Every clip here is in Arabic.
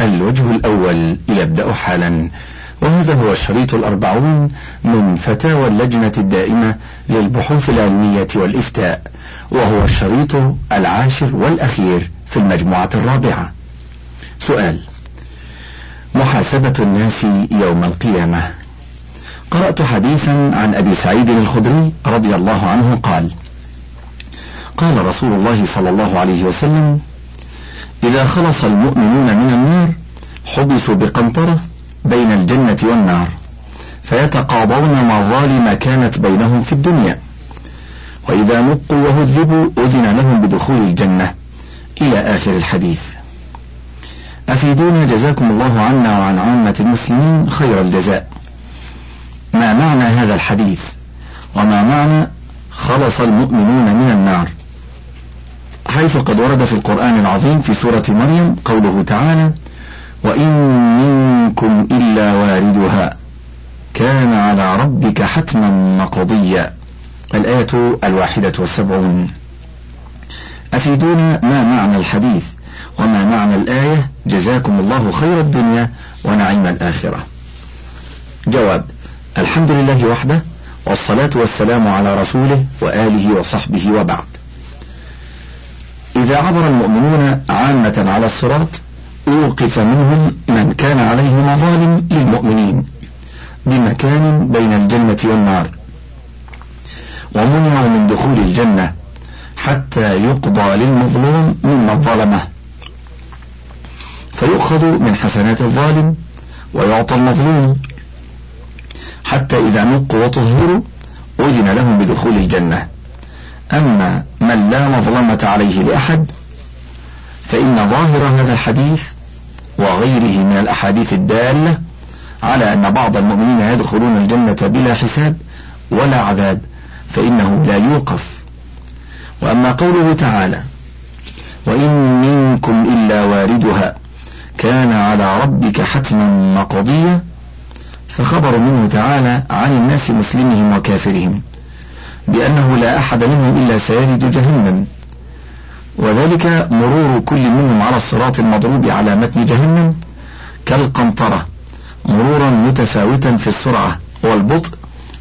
الوجه الأول يبدأ حالا. وهذا هو الشريط الأربعون من فتاوى اللجنة الدائمة للبحوث العلمية والإفتاء وهو الشريط العاشر والأخير في المجموعة الرابعة. سؤال محاسبة الناس يوم القيامة. قرأت حديثا عن أبي سعيد الخدري رضي الله عنه قال قال رسول الله صلى الله عليه وسلم إذا خلص المؤمنون من النار حبسوا بقنطرة بين الجنة والنار فيتقاضون مظالم كانت بينهم في الدنيا. وإذا نقوا وهذبوا أذن لهم بدخول الجنة. إلى آخر الحديث. أفيدونا جزاكم الله عنا وعن عامة المسلمين خير الجزاء. ما معنى هذا الحديث؟ وما معنى خلص المؤمنون من النار؟ حيث قد ورد في القرآن العظيم في سورة مريم قوله تعالى وإن منكم إلا واردها كان على ربك حتما مقضيا. الآية الواحدة والسبعون. أفيدونا ما معنى الحديث وما معنى الآية جزاكم الله خير الدنيا ونعيم الآخرة. جواب الحمد لله وحده والصلاة والسلام على رسوله وآله وصحبه وبعد. إذا عبر المؤمنون عامة على الصراط أوقف منهم من كان عليه مظالم للمؤمنين بمكان بين الجنة والنار. ومنعوا من دخول الجنة حتى يقضى للمظلوم ممن ظلمه. فيؤخذ من حسنات الظالم ويعطى المظلوم. حتى إذا نقوا وطهروا أذن لهم بدخول الجنة. أما من لا مظلمة عليه لأحد فإن ظاهر هذا الحديث وغيره من الأحاديث الدالة على أن بعض المؤمنين يدخلون الجنة بلا حساب ولا عذاب فإنه لا يوقف. وأما قوله تعالى وإن منكم إلا واردها كان على ربك حتما مقضيا فخبر منه تعالى عن الناس مسلمهم وكافرهم. بأنه لا أحد منهم إلا سيجد جهنم. وذلك مرور كل منهم على الصراط المضروب على متن جهنم كالقنطرة مرورا متفاوتا في السرعة والبطء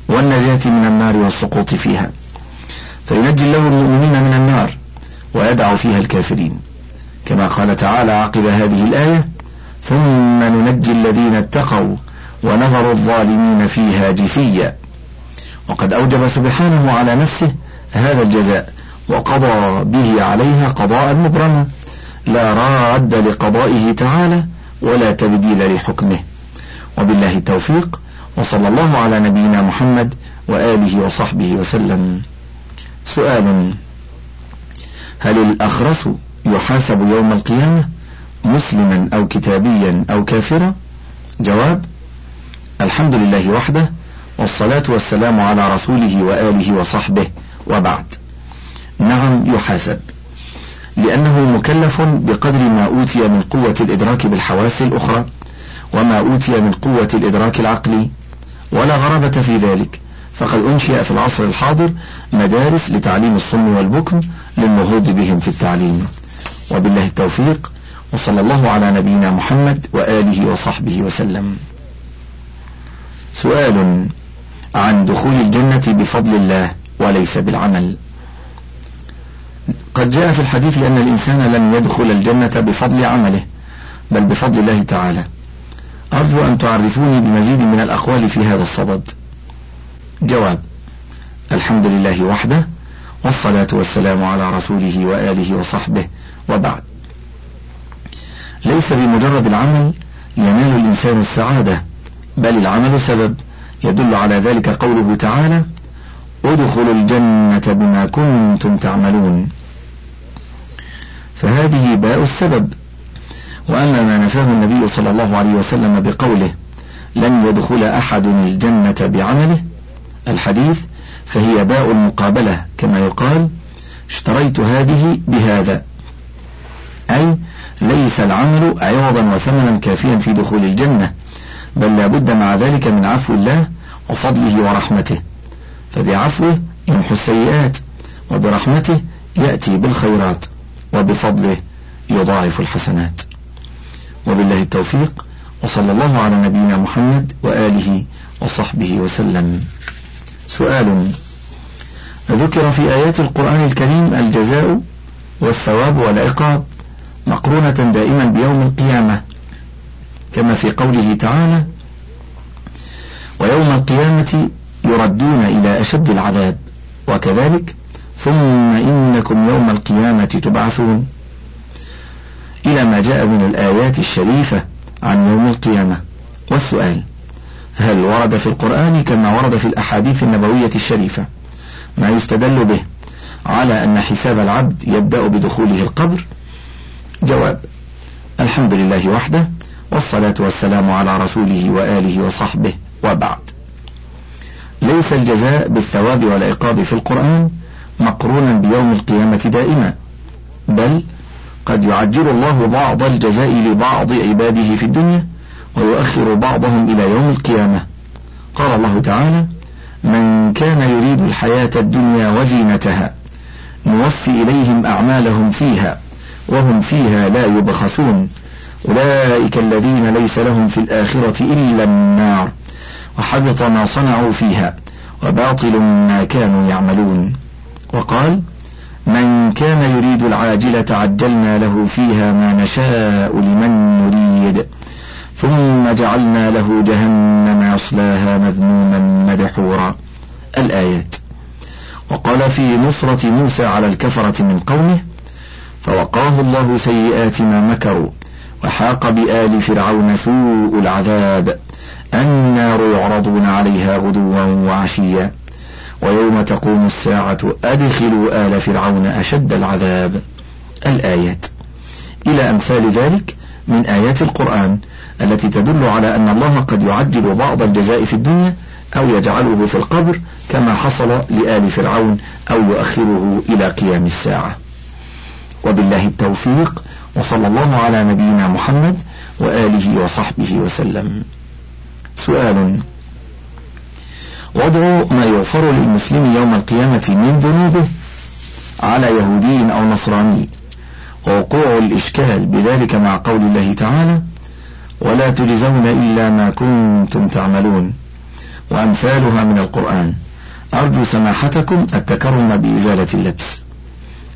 والنجاة من النار والسقوط فيها. فينجي الله المؤمنين من النار ويدع فيها الكافرين. كما قال تعالى عقب هذه الآية ثم ننجي الذين اتقوا ونذر الظالمين فيها جثيا وقد أوجب سبحانه على نفسه هذا الجزاء وقضى به عليها قضاء مبرما. لا راد لقضائه تعالى ولا تبديل لحكمه. وبالله التوفيق وصلى الله على نبينا محمد وآله وصحبه وسلم. سؤال هل الأخرس يحاسب يوم القيامة مسلما أو كتابيا أو كافرا؟ جواب الحمد لله وحده والصلاة والسلام على رسوله وآله وصحبه وبعد. نعم يحاسب. لأنه مكلف بقدر ما أوتي من قوة الإدراك بالحواس الأخرى وما أوتي من قوة الإدراك العقلي. ولا غرابة في ذلك. فقد أنشئ في العصر الحاضر مدارس لتعليم الصم والبكم للنهوض بهم في التعليم. وبالله التوفيق وصلى الله على نبينا محمد وآله وصحبه وسلم. سؤال عن دخول الجنة بفضل الله وليس بالعمل. قد جاء في الحديث أن الإنسان لن يدخل الجنة بفضل عمله بل بفضل الله تعالى. أرجو أن تعرفوني بمزيد من الأقوال في هذا الصدد. جواب الحمد لله وحده والصلاة والسلام على رسوله وآله وصحبه وبعد. ليس بمجرد العمل ينال الإنسان السعادة بل العمل سبب. يدل على ذلك قوله تعالى أدخلوا الجنة بما كنتم تعملون. فهذه باء السبب وأما ما نفاه النبي صلى الله عليه وسلم بقوله لن يدخل أحد الجنة بعمله الحديث فهي باء المقابلة كما يقال اشتريت هذه بهذا. أي ليس العمل عوضا وثمنا كافيا في دخول الجنة. بل لا بد مع ذلك من عفو الله وفضله ورحمته. فبعفوه يمحو السيئات وبرحمته يأتي بالخيرات وبفضله يضاعف الحسنات. وبالله التوفيق وصلى الله على نبينا محمد وآله وصحبه وسلم. سؤال ذكر في آيات القرآن الكريم الجزاء والثواب والعقاب مقرونة دائما بيوم القيامة كما في قوله تعالى ويوم القيامة يردون إلى أشد العذاب وكذلك ثم إنكم يوم القيامة تبعثون. إلى ما جاء من الآيات الشريفة عن يوم القيامة. والسؤال هل ورد في القرآن كما ورد في الأحاديث النبوية الشريفة؟ ما يستدل به على أن حساب العبد يبدأ بدخوله القبر؟ جواب الحمد لله وحده والصلاة والسلام على رسوله وآله وصحبه وبعد. ليس الجزاء بالثواب والعقاب في القرآن مقرونا بيوم القيامة دائما بل قد يعجل الله بعض الجزاء لبعض عباده في الدنيا ويؤخر بعضهم إلى يوم القيامة. قال الله تعالى من كان يريد الحياة الدنيا وزينتها نوفي إليهم أعمالهم فيها وهم فيها لا يبخسون أولئك الذين ليس لهم في الآخرة إلا النار وحبط ما صنعوا فيها وباطل ما كانوا يعملون. وقال من كان يريد العاجلة عجلنا له فيها ما نشاء لمن نريد ثم جعلنا له جهنم يصلاها مذموما مدحورا. الآيات. وقال في نصرة موسى على الكفرة من قومه فوقاه الله سيئات ما مكروا وحاق بآل فرعون سوء العذاب النار يعرضون عليها غدوا وعشيا ويوم تقوم الساعة أدخلوا آل فرعون أشد العذاب. الآيات. إلى أمثال ذلك من آيات القرآن التي تدل على أن الله قد يعجل بعض الجزاء في الدنيا أو يجعله في القبر كما حصل لآل فرعون أو يؤخره إلى قيام الساعة. وبالله التوفيق. وصلى الله على نبينا محمد وآله وصحبه وسلم. سؤال. وضع ما يغفر للمسلم يوم القيامة من ذنوبه على يهودي أو نصراني. ووقوع الإشكال بذلك مع قول الله تعالى ولا تجزون إلا ما كنتم تعملون وأمثالها من القرآن أرجو سماحتكم التكرم بإزالة اللبس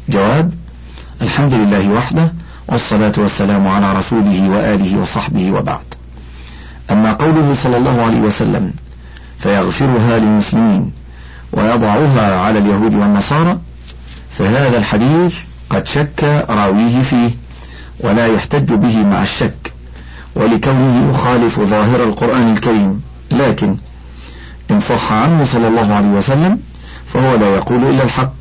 جواب الحمد لله وحده والصلاة والسلام على رسوله وآله وصحبه وبعد. أما قوله صلى الله عليه وسلم فيغفرها للمسلمين ويضعها على اليهود والنصارى فهذا الحديث قد شك راويه فيه ولا يحتج به مع الشك ولكونه يخالف ظاهر القرآن الكريم. لكن إن صح عنه صلى الله عليه وسلم فهو لا يقول إلا الحق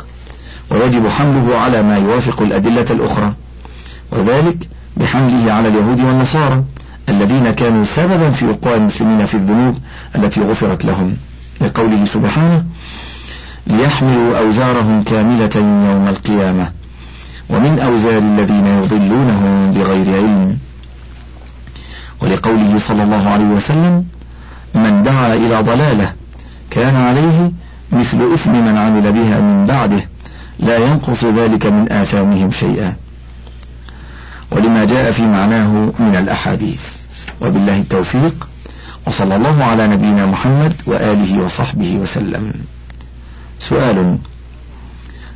ويجب حمله على ما يوافق الأدلة الأخرى. وذلك بحمله على اليهود والنصارى الذين كانوا سببا في وقوع المسلمين في الذنوب التي غفرت لهم. لقوله سبحانه ليحملوا أوزارهم كاملة يوم القيامة ومن أوزار الذين يضلونهم بغير علم. ولقوله صلى الله عليه وسلم من دعا إلى ضلالة كان عليه مثل إثم من عمل بها من بعده لا ينقص ذلك من آثامهم شيئا. ولما جاء في معناه من الأحاديث. وبالله التوفيق. وصلى الله على نبينا محمد وآله وصحبه وسلم. سؤال.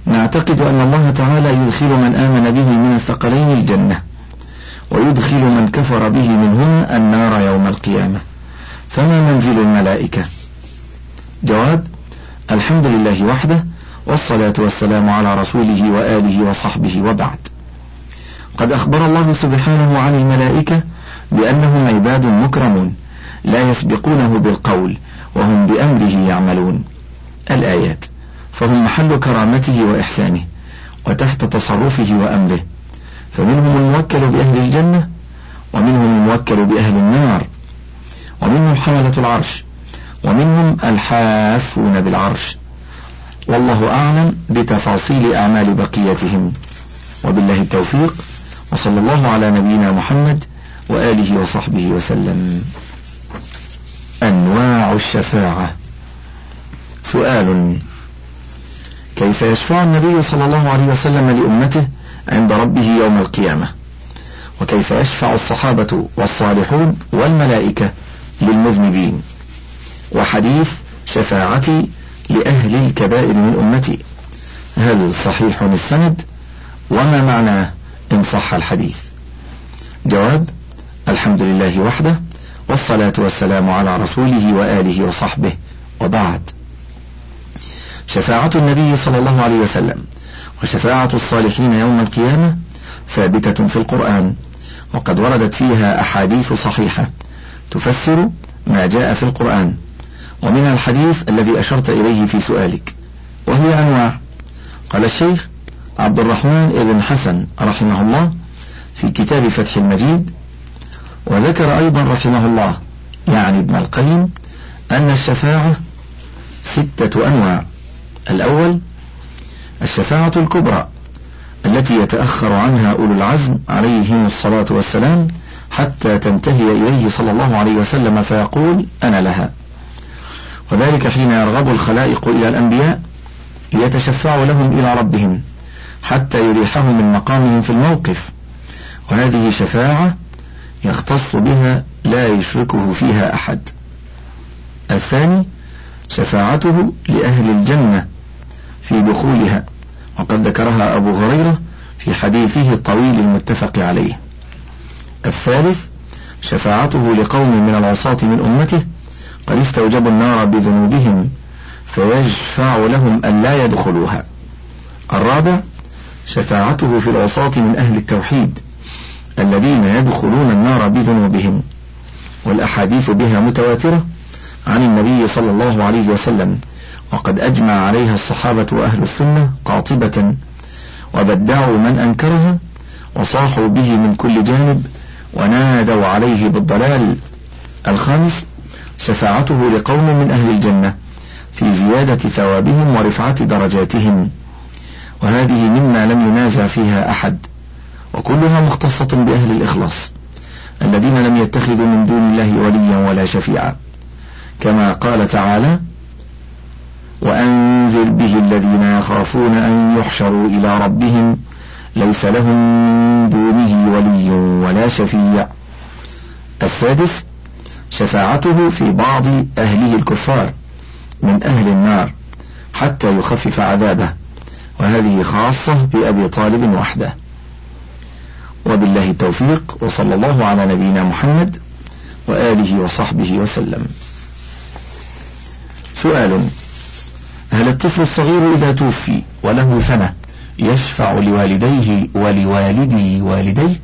نعتقد أن الله تعالى يدخل من آمن به من الثقلين الجنة. ويدخل من كفر به منهما النار يوم القيامة. فما منزل الملائكة؟ جواب الحمد لله وحده والصلاة والسلام على رسوله وآله وصحبه وبعد. قد أخبر الله سبحانه عن الملائكة بأنهم عباد مكرمون لا يسبقونه بالقول وهم بأمره يعملون. الآيات فهم محل كرامته وإحسانه وتحت تصرفه وأمره. فمنهم الموكل بأهل الجنة ومنهم الموكل بأهل النار ومنهم حملة العرش ومنهم الحافون بالعرش. والله أعلم بتفاصيل أعمال بقيتهم. وبالله التوفيق. وصلى الله على نبينا محمد وآله وصحبه وسلم. أنواع الشفاعة. سؤال. كيف يشفع النبي صلى الله عليه وسلم لأمته عند ربه يوم القيامة؟ وكيف يشفع الصحابة والصالحون والملائكة للمذنبين؟ وحديث شفاعتي لأهل الكبائر من أمتي. هل صحيح السند؟ وما معناه إن صح الحديث. جواب الحمد لله وحده والصلاة والسلام على رسوله وآله وصحبه وبعد. شفاعة النبي صلى الله عليه وسلم وشفاعة الصالحين يوم القيامة ثابتة في القرآن وقد وردت فيها أحاديث صحيحة تفسر ما جاء في القرآن ومن الحديث الذي أشرت إليه في سؤالك وهي أنواع. قال الشيخ عبد الرحمن بن حسن رحمه الله في كتاب فتح المجيد وذكر أيضا رحمه الله يعني ابن القيم أن الشفاعة ستة أنواع. الأول الشفاعة الكبرى التي يتأخر عنها أولو العزم عليهم الصلاة والسلام حتى تنتهي إليه صلى الله عليه وسلم فيقول أنا لها. وذلك حين يرغب الخلائق إلى الأنبياء يتشفع لهم إلى ربهم. حتى يريحهم من مقامهم في الموقف. وهذه شفاعة يختص بها لا يشركه فيها أحد. الثاني شفاعته لأهل الجنة في دخولها. وقد ذكرها أبو هريرة في حديثه الطويل المتفق عليه. الثالث شفاعته لقوم من العصاة من أمته قد استوجبوا النار بذنوبهم فيشفع لهم أن لا يدخلوها. الرابع شفاعته في العصاة من أهل التوحيد الذين يدخلون النار بذنوبهم والأحاديث بها متواترة عن النبي صلى الله عليه وسلم وقد أجمع عليها الصحابة وأهل السنة قاطبة وبدعوا من أنكرها وصاحوا به من كل جانب ونادوا عليه بالضلال الخامس شفاعته لقوم من أهل الجنة في زيادة ثوابهم ورفعة درجاتهم وهذه مما لم ينازع فيها أحد وكلها مختصة بأهل الإخلاص الذين لم يتخذوا من دون الله وليا ولا شفيعا. كما قال تعالى وأنذر به الذين يخافون أن يحشروا إلى ربهم ليس لهم من دونه ولي ولا شفيع. السادس شفاعته في بعض أهله الكفار من أهل النار حتى يخفف عذابه. وهذه خاصة بأبي طالب وحده. وبالله التوفيق وصلى الله على نبينا محمد وآله وصحبه وسلم. سؤال هل الطفل الصغير إذا توفي وله سنة يشفع لوالديه ولوالدي والديه؟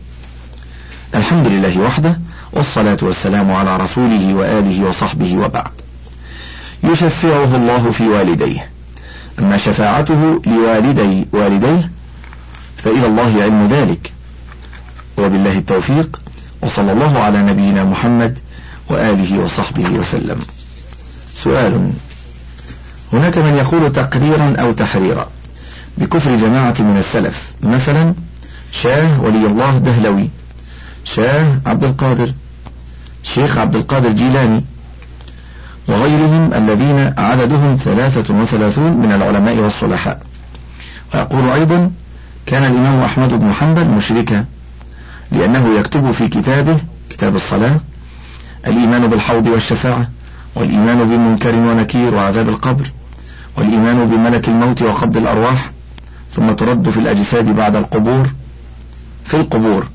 الحمد لله وحده والصلاة والسلام على رسوله وآله وصحبه وبعد. يشفعه الله في والديه. أما شفاعته لوالدي والديه فإلى الله علم ذلك. وبالله التوفيق وصلى الله على نبينا محمد وآله وصحبه وسلم. سؤال. هناك من يقول تقريرا أو تحريرا بكفر جماعة من السلف. مثلا شاه ولي الله دهلوي شاه عبد القادر شيخ عبد القادر جيلاني وغيرهم الذين عددهم ثلاثة وثلاثون من العلماء والصلحاء. ويقول أيضا كان الإمام أحمد بن حنبل مشركا لأنه يكتب في كتابه كتاب الصلاة الإيمان بالحوض والشفاعة والإيمان بمنكر ونكير وعذاب القبر والإيمان بملك الموت وقبض الأرواح ثم ترد في الأجساد بعد القبور في القبور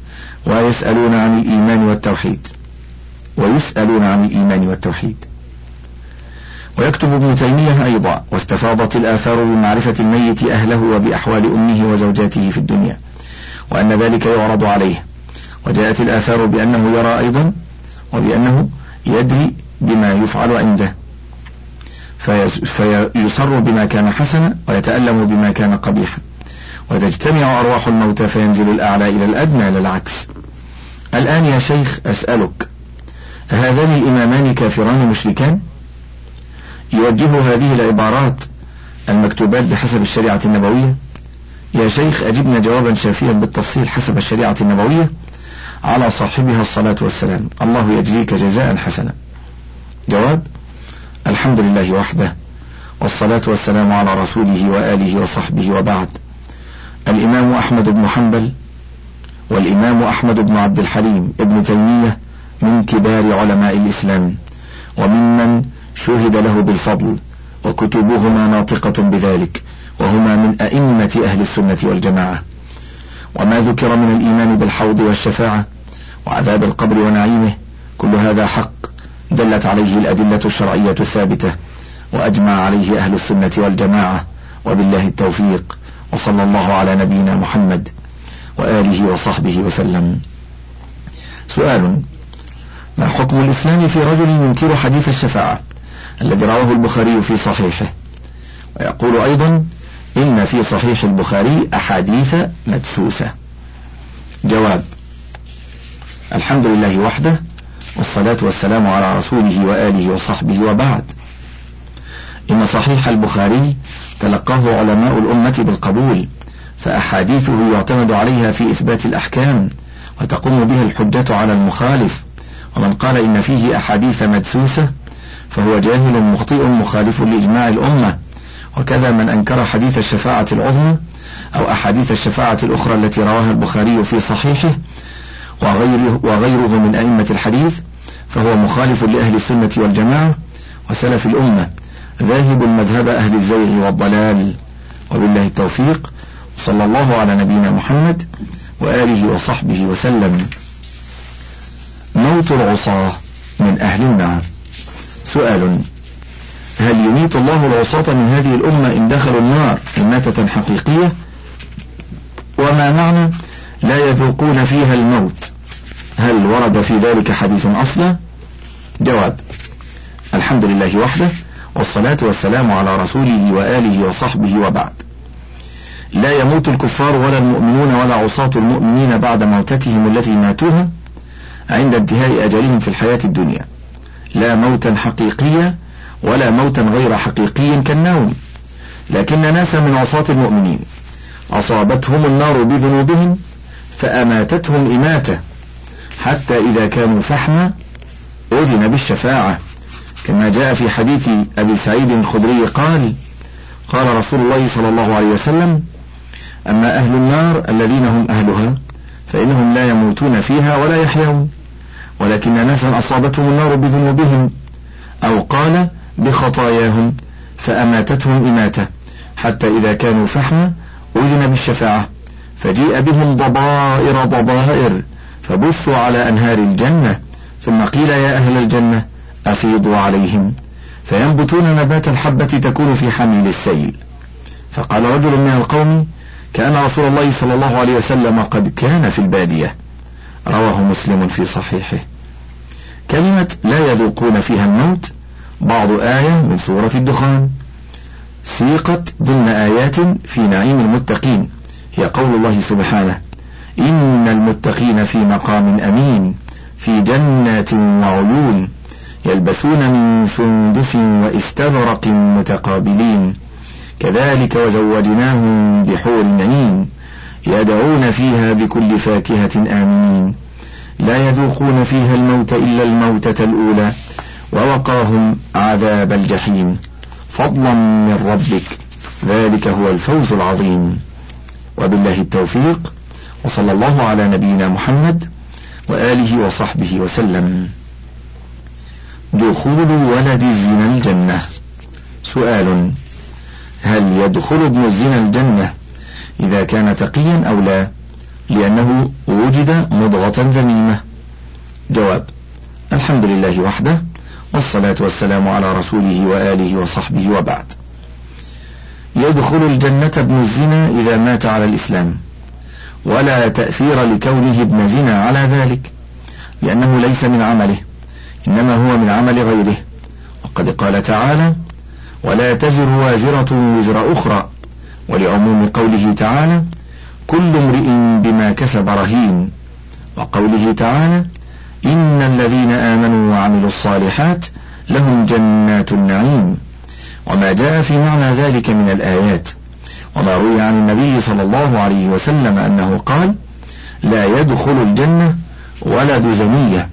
ويسألون عن الإيمان والتوحيد. ويسألون عن الإيمان والتوحيد. ويكتب ابن تيمية أيضا واستفاضت الآثار بمعرفة الميت أهله وبأحوال أمه وزوجاته في الدنيا وأن ذلك يعرض عليه. وجاءت الآثار بأنه يرى أيضا وبأنه يدري بما يفعل عنده. فيصر بما كان حسنا ويتألم بما كان قبيحا. وتجتمع أرواح الموتى فينزل الأعلى إلى الأدنى للعكس الآن يا شيخ أسألك هذان الإمامان كافران مشركان؟ يوجه هذه العبارات المكتوبات بحسب الشريعة النبوية؟ يا شيخ أجبنا جوابا شافيا بالتفصيل حسب الشريعة النبوية على صاحبها الصلاة والسلام. الله يجزيك جزاء حسنا. جواب؟ الحمد لله وحده والصلاة والسلام على رسوله وآله وصحبه وبعد. الإمام أحمد بن حنبل والإمام أحمد بن عبد الحليم ابن تيمية من كبار علماء الإسلام وممن شهد له بالفضل وكتبهما ناطقة بذلك وهما من أئمة أهل السنة والجماعة. وما ذكر من الإيمان بالحوض والشفاعة وعذاب القبر ونعيمه كل هذا حق دلت عليه الأدلة الشرعية الثابتة وأجمع عليه أهل السنة والجماعة وبالله التوفيق وصلى الله على نبينا محمد وآله وصحبه وسلم. سؤال ما حكم الإسلام في رجل ينكر حديث الشفاعة؟ الذي رواه البخاري في صحيحه. ويقول أيضا إن في صحيح البخاري أحاديث مدسوسة. جواب الحمد لله وحده والصلاة والسلام على رسوله وآله وصحبه وبعد. إن صحيح البخاري تلقاه علماء الأمة بالقبول فأحاديثه يعتمد عليها في إثبات الأحكام وتقوم بها الحجة على المخالف. ومن قال إن فيه أحاديث مدسوسة فهو جاهل مخطئ مخالف لإجماع الأمة. وكذا من أنكر حديث الشفاعة العظمى أو أحاديث الشفاعة الأخرى التي رواها البخاري في صحيحه وغيره, وغيره من أئمة الحديث فهو مخالف لأهل السنة والجماعة وسلف الأمة ذاهب مذهب أهل الزيغ والضلال. وبالله التوفيق. صلى الله على نبينا محمد وآله وصحبه وسلم. موت العصاة من أهل النار. سؤال. هل يميت الله العصاة من هذه الأمة إن دخلوا النار إماتة حقيقية؟ وما معنى لا يذوقون فيها الموت؟ هل ورد في ذلك حديث أصلا؟ جواب الحمد لله وحده والصلاة والسلام على رسوله وآله وصحبه وبعد. لا يموت الكفار ولا المؤمنون ولا عصاة المؤمنين بعد موتتهم التي ماتوها عند انتهاء أجلهم في الحياة الدنيا. لا موتا حقيقيا ولا موتا غير حقيقي كالنوم. لكن ناسا من عصاة المؤمنين. أصابتهم النار بذنوبهم فأماتتهم إماتة حتى إذا كانوا فحما أذن بالشفاعة. كما جاء في حديث أبي سعيد الخدري قال قال رسول الله صلى الله عليه وسلم أما أهل النار الذين هم أهلها فإنهم لا يموتون فيها ولا يحيون. ولكن ناسا أصابتهم النار بذنوبهم أو قال بخطاياهم فأماتتهم إماتة حتى إذا كانوا فحما أذن بالشفاعة فجيء بهم ضبائر ضبائر فبثوا على أنهار الجنة ثم قيل يا أهل الجنة أفيضوا عليهم فينبتون نبات الحبة تكون في حميل السيل فقال رجل من القوم كان رسول الله صلى الله عليه وسلم قد كان في البادية رواه مسلم في صحيحه. كلمة لا يذوقون فيها الموت بعض آية من سورة الدخان. سيقت ضمن آيات في نعيم المتقين. هي قول الله سبحانه إن المتقين في مقام أمين في جنات وعيون يلبسون من سندس واستبرق متقابلين. كذلك وزوجناهم بحور عين يدعون فيها بكل فاكهة آمنين. لا يذوقون فيها الموت إلا الموتة الأولى ووقاهم عذاب الجحيم. فضلا من ربك. ذلك هو الفوز العظيم. وبالله التوفيق. وصلى الله على نبينا محمد وآله وصحبه وسلم. دخول ولد الزنا الجنة. سؤال هل يدخل ابن الزنا الجنة؟ إذا كان تقيا أو لا لأنه وجد مضغة ذميمة. جواب الحمد لله وحده والصلاة والسلام على رسوله وآله وصحبه وبعد. يدخل الجنة ابن الزنا إذا مات على الإسلام ولا تأثير لكونه ابن زنا على ذلك لأنه ليس من عمله إنما هو من عمل غيره. وقد قال تعالى ولا تزر وازرة وزر أخرى ولعموم قوله تعالى كل امرئ بما كسب رهين. وقوله تعالى إن الذين آمنوا وعملوا الصالحات لهم جنات النعيم. وما جاء في معنى ذلك من الآيات. وما روي عن النبي صلى الله عليه وسلم أنه قال لا يدخل الجنة ولد زنية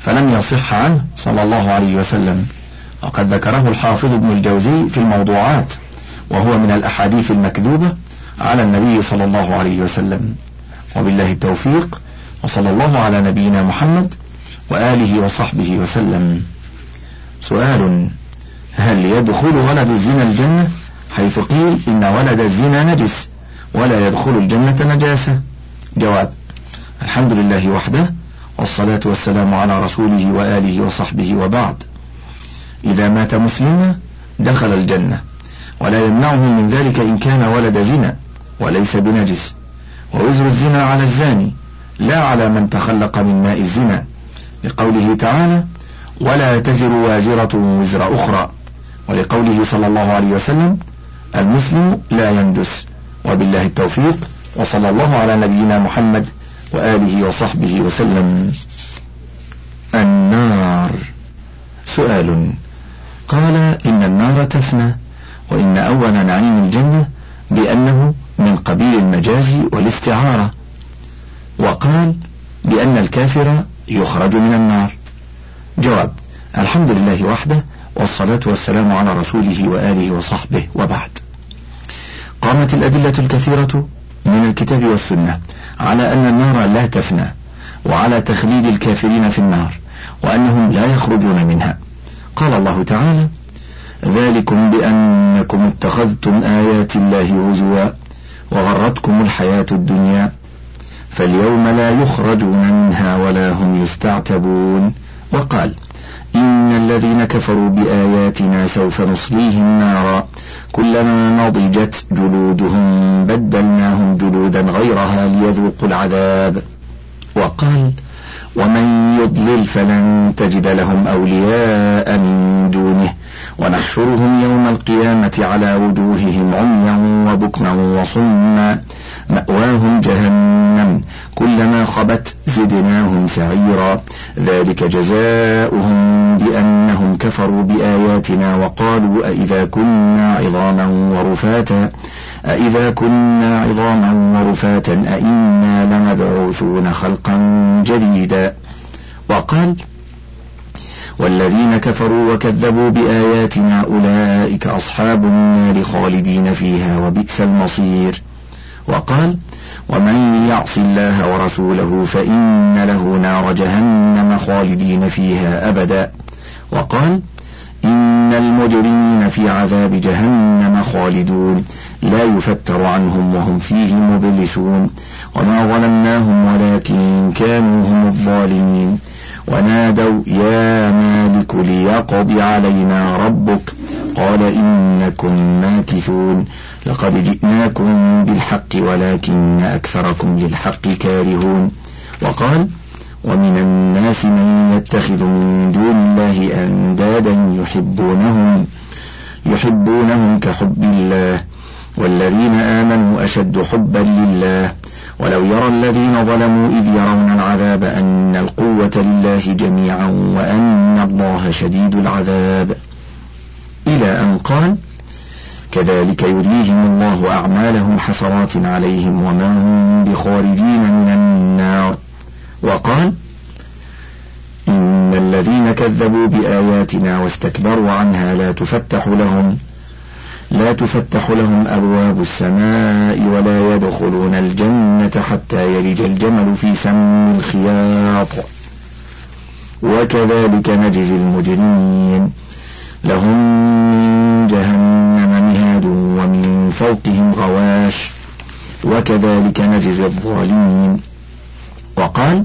فلم يصح عنه. صلى الله عليه وسلم. وقد ذكره الحافظ ابن الجوزي في الموضوعات. وهو من الأحاديث المكذوبة على النبي صلى الله عليه وسلم. وبالله التوفيق وصلى الله على نبينا محمد وآله وصحبه وسلم. سؤال هل يدخل ولد الزنا الجنة؟ حيث قيل إن ولد الزنا نجس ولا يدخل الجنة نجاسة. جواب الحمد لله وحده والصلاة والسلام على رسوله وآله وصحبه وبعد. إذا مات مسلما دخل الجنة. ولا يمنعه من ذلك إن كان ولد زنا وليس بنجس. ووزر الزنا على الزاني لا على من تخلق من ماء الزنا. لقوله تعالى ولا تزر وازرة وزر أخرى. ولقوله صلى الله عليه وسلم المسلم لا ينجس. وبالله التوفيق وصلى الله على نبينا محمد وآله وصحبه وسلم. النار. سؤال قال إن النار تفنى وإن أول نعيم الجنة بأنه من قبيل المجاز والاستعارة. وقال بأن الكافر يخرج من النار. جواب الحمد لله وحده والصلاة والسلام على رسوله وآله وصحبه وبعد. قامت الأدلة الكثيرة من الكتاب والسنة على أن النار لا تفنى وعلى تخليد الكافرين في النار وأنهم لا يخرجون منها. قال الله تعالى ذلكم بأنكم اتخذتم آيات الله هزوا وغرتكم الحياة الدنيا فاليوم لا يخرجون منها ولا هم يستعتبون وقال إن الذين كفروا بآياتنا سوف نصليهم نارا كلما نضجت جلودهم بدلناهم جلودا غيرها ليذوقوا العذاب وقال ومن يضلل فلن تجد لهم أولياء من دونه. ونحشرهم يوم القيامة على وجوههم عميا وبكما وصما. مأواهم جهنم. كلما خبت زدناهم سعيرا. ذلك جزاؤهم بأنهم كفروا بآياتنا وقالوا أإذا كنا عظاما ورفاتا. أإذا كنا عظاما ورفاتا أإنا لمبعوثون خلقا جديدا. وقال والذين كفروا وكذبوا بآياتنا أولئك أصحاب النار خالدين فيها وبئس المصير. وقال ومن يعص الله ورسوله فإن له نار جهنم خالدين فيها أبدا. وقال إن المجرمين في عذاب جهنم خالدون. لا يفتر عنهم وهم فيه مبلسون. وما ظلمناهم ولكن كانوا هم الظالمين. ونادوا يا مالك ليقض علينا ربك. قال إنكم ماكثون. لقد جئناكم بالحق ولكن أكثركم للحق كارهون. وقال ومن الناس من يتخذ من دون الله أندادا يحبونهم يحبونهم كحب الله والذين آمنوا أشد حبا لله. ولو يرى الذين ظلموا إذ يرون العذاب أن القوة لله جميعا وأن الله شديد العذاب. إلى أن قال كذلك يريهم الله أعمالهم حسرات عليهم وما هم بخارجين من النار. وقال إن الذين كذبوا بآياتنا واستكبروا عنها لا تفتح لهم لا تفتح لهم أبواب السماء ولا يدخلون الجنة حتى يلج الجمل في سم الخياط. وكذلك نجزي المجرمين. لهم من جهنم مهاد ومن فوقهم غواش. وكذلك نجزي الظالمين. وقال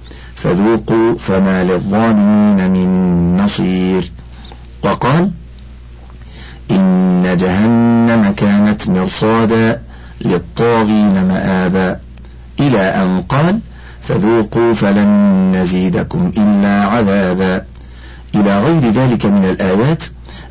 فذوقوا فما للظالمين من نصير. وقال إن جهنم كانت مرصادا للطاغين مآبا. إلى أن قال فذوقوا فلن نزيدكم إلا عذابا. إلى غير ذلك من الآيات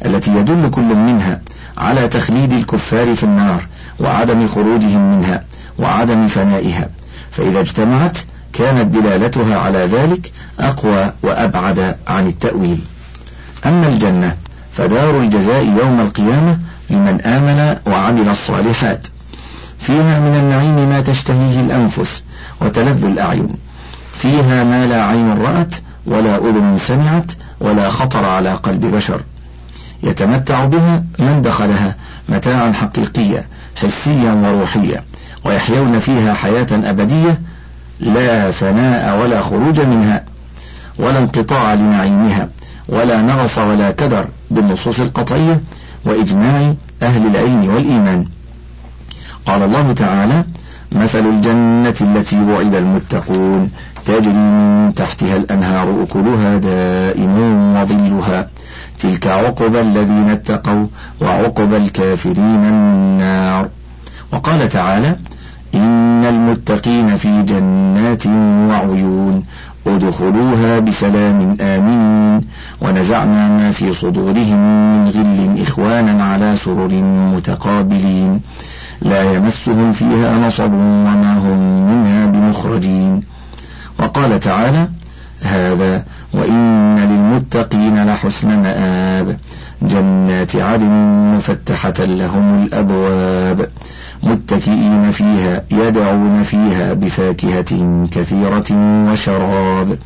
التي يدل كل منها على تخليد الكفار في النار وعدم خروجهم منها وعدم فنائها. فإذا اجتمعت كانت دلالتها على ذلك أقوى وأبعد عن التأويل. أما الجنة فدار الجزاء يوم القيامة لمن آمن وعمل الصالحات. فيها من النعيم ما تشتهيه الأنفس وتلذ الأعين. فيها ما لا عين رأت ولا أذن سمعت ولا خطر على قلب بشر. يتمتع بها من دخلها متاعا حقيقيا حسيا وروحيا ويحيون فيها حياة أبدية لا فناء ولا خروج منها ولا انقطاع لنعيمها ولا نغص ولا كدر بالنصوص القطعية وإجماع أهل العلم والإيمان. قال الله تعالى مثل الجنة التي وعد المتقون تجري من تحتها الأنهار أكلها دائم وظلها. تلك عقبى الذين اتقوا وعقبى الكافرين النار. وقال تعالى إن المتقين في جنات وعيون ادخلوها بسلام آمنين ونزعنا ما في صدورهم من غل إخوانا على سرر متقابلين. لا يمسهم فيها نصب وما هم منها بمخرجين. وقال تعالى هذا وإن للمتقين لحسن مآب. جنات عدن مفتحة لهم الأبواب متكئين فيها يدعون فيها بفاكهة كثيرة وشراب.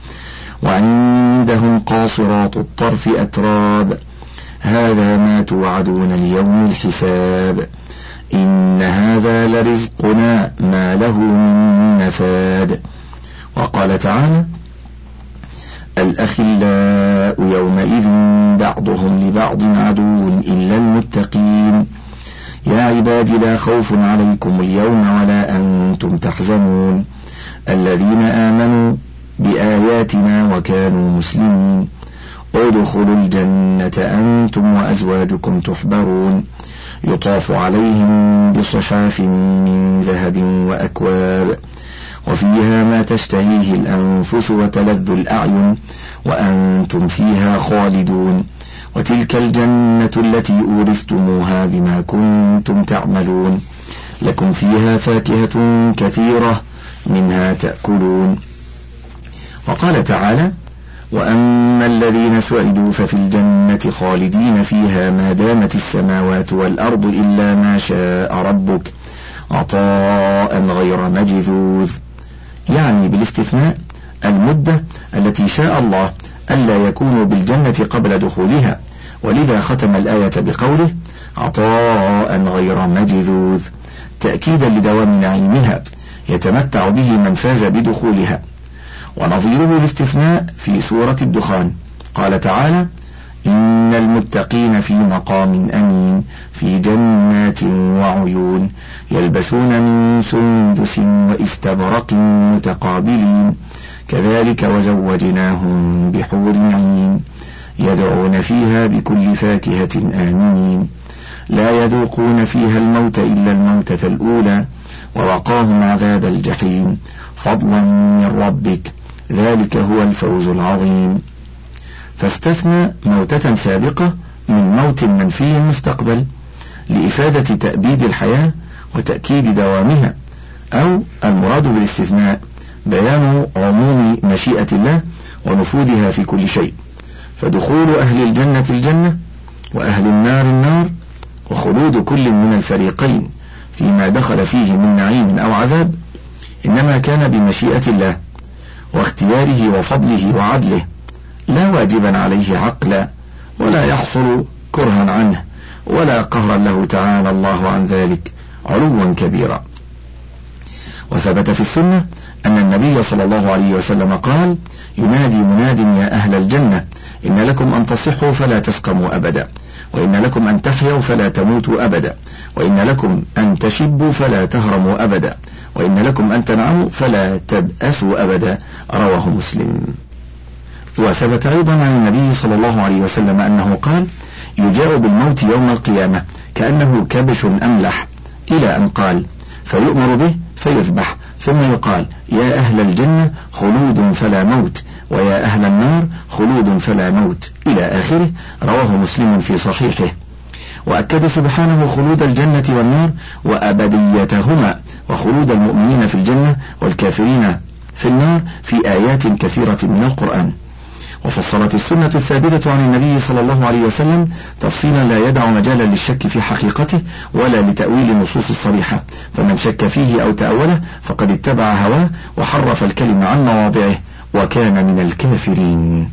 وعندهم قاصرات الطرف أتراب. هذا ما توعدون ليوم الحساب. إن هذا لرزقنا ما له من نفاد. وقال تعالى الأخلاء يومئذ بعضهم لبعض عدو إلا المتقين. يا عباد لا خوف عليكم اليوم ولا أنتم تحزنون. الذين آمنوا بآياتنا وكانوا مسلمين. ادخلوا الجنة أنتم وأزواجكم تحبرون. يطاف عليهم بصحاف من ذهب وأكواب. وفيها ما تشتهيه الأنفس وتلذ الأعين وأنتم فيها خالدون وتلك الجنة التي أورثتموها بما كنتم تعملون لكم فيها فاكهة كثيرة منها تأكلون وقال تعالى وأما الذين سعدوا ففي الجنة خالدين فيها ما دامت السماوات والأرض إلا ما شاء ربك عطاء غير مجذوذ يعني بالاستثناء المدة التي شاء الله ألا يكونوا بالجنة قبل دخولها. ولذا ختم الآية بقوله عطاء غير مجذوذ تأكيدا لدوام نعيمها يتمتع به من فاز بدخولها. ونظيره الاستثناء في سورة الدخان. قال تعالى إن المتقين في مقام أمين في جنات وعيون يلبسون من سندس واستبرق متقابلين. كذلك وزوجناهم بحور عين يدعون فيها بكل فاكهة آمنين. لا يذوقون فيها الموت إلا الموتة الأولى ووقاهم عذاب الجحيم. فضلا من ربك ذلك هو الفوز العظيم. فاستثنى موتة سابقة من موت منفي مستقبل لإفادة تأبيد الحياة وتأكيد دوامها أو المراد بالاستثناء بيان عموم مشيئة الله ونفوذها في كل شيء فدخول أهل الجنة الجنة وأهل النار النار وخلود كل من الفريقين فيما دخل فيه من نعيم أو عذاب إنما كان بمشيئة الله واختياره وفضله وعدله لا واجبا عليه عقلا ولا يحصل كرها عنه ولا قهرا له تعالى الله عن ذلك علوا كبيرا. وثبت في السنة أن النبي صلى الله عليه وسلم قال ينادي مناد يا أهل الجنة إن لكم أن تصحوا فلا تسقموا أبدا وإن لكم أن تحيوا فلا تموتوا أبدا وإن لكم أن تشبوا فلا تهرموا أبدا وإن لكم أن تنعموا فلا تبأسوا أبدا. رواه مسلم. وثبت أيضا عن النبي صلى الله عليه وسلم أنه قال يجاء بالموت يوم القيامة كأنه كبش أملح إلى أن قال فيؤمر به فيذبح ثم يقال يا أهل الجنة خلود فلا موت ويا أهل النار خلود فلا موت إلى آخره رواه مسلم في صحيحه. وأكد سبحانه خلود الجنة والنار وأبديتهما وخلود المؤمنين في الجنة والكافرين في النار في آيات كثيرة من القرآن. وفصلت السنة الثابتة عن النبي صلى الله عليه وسلم تفصيلا لا يدع مجالا للشك في حقيقته ولا لتأويل النصوص الصريحة. فمن شك فيه أو تأوله فقد اتبع هواه وحرف الكلمة عن مواضعه وكان من الكافرين.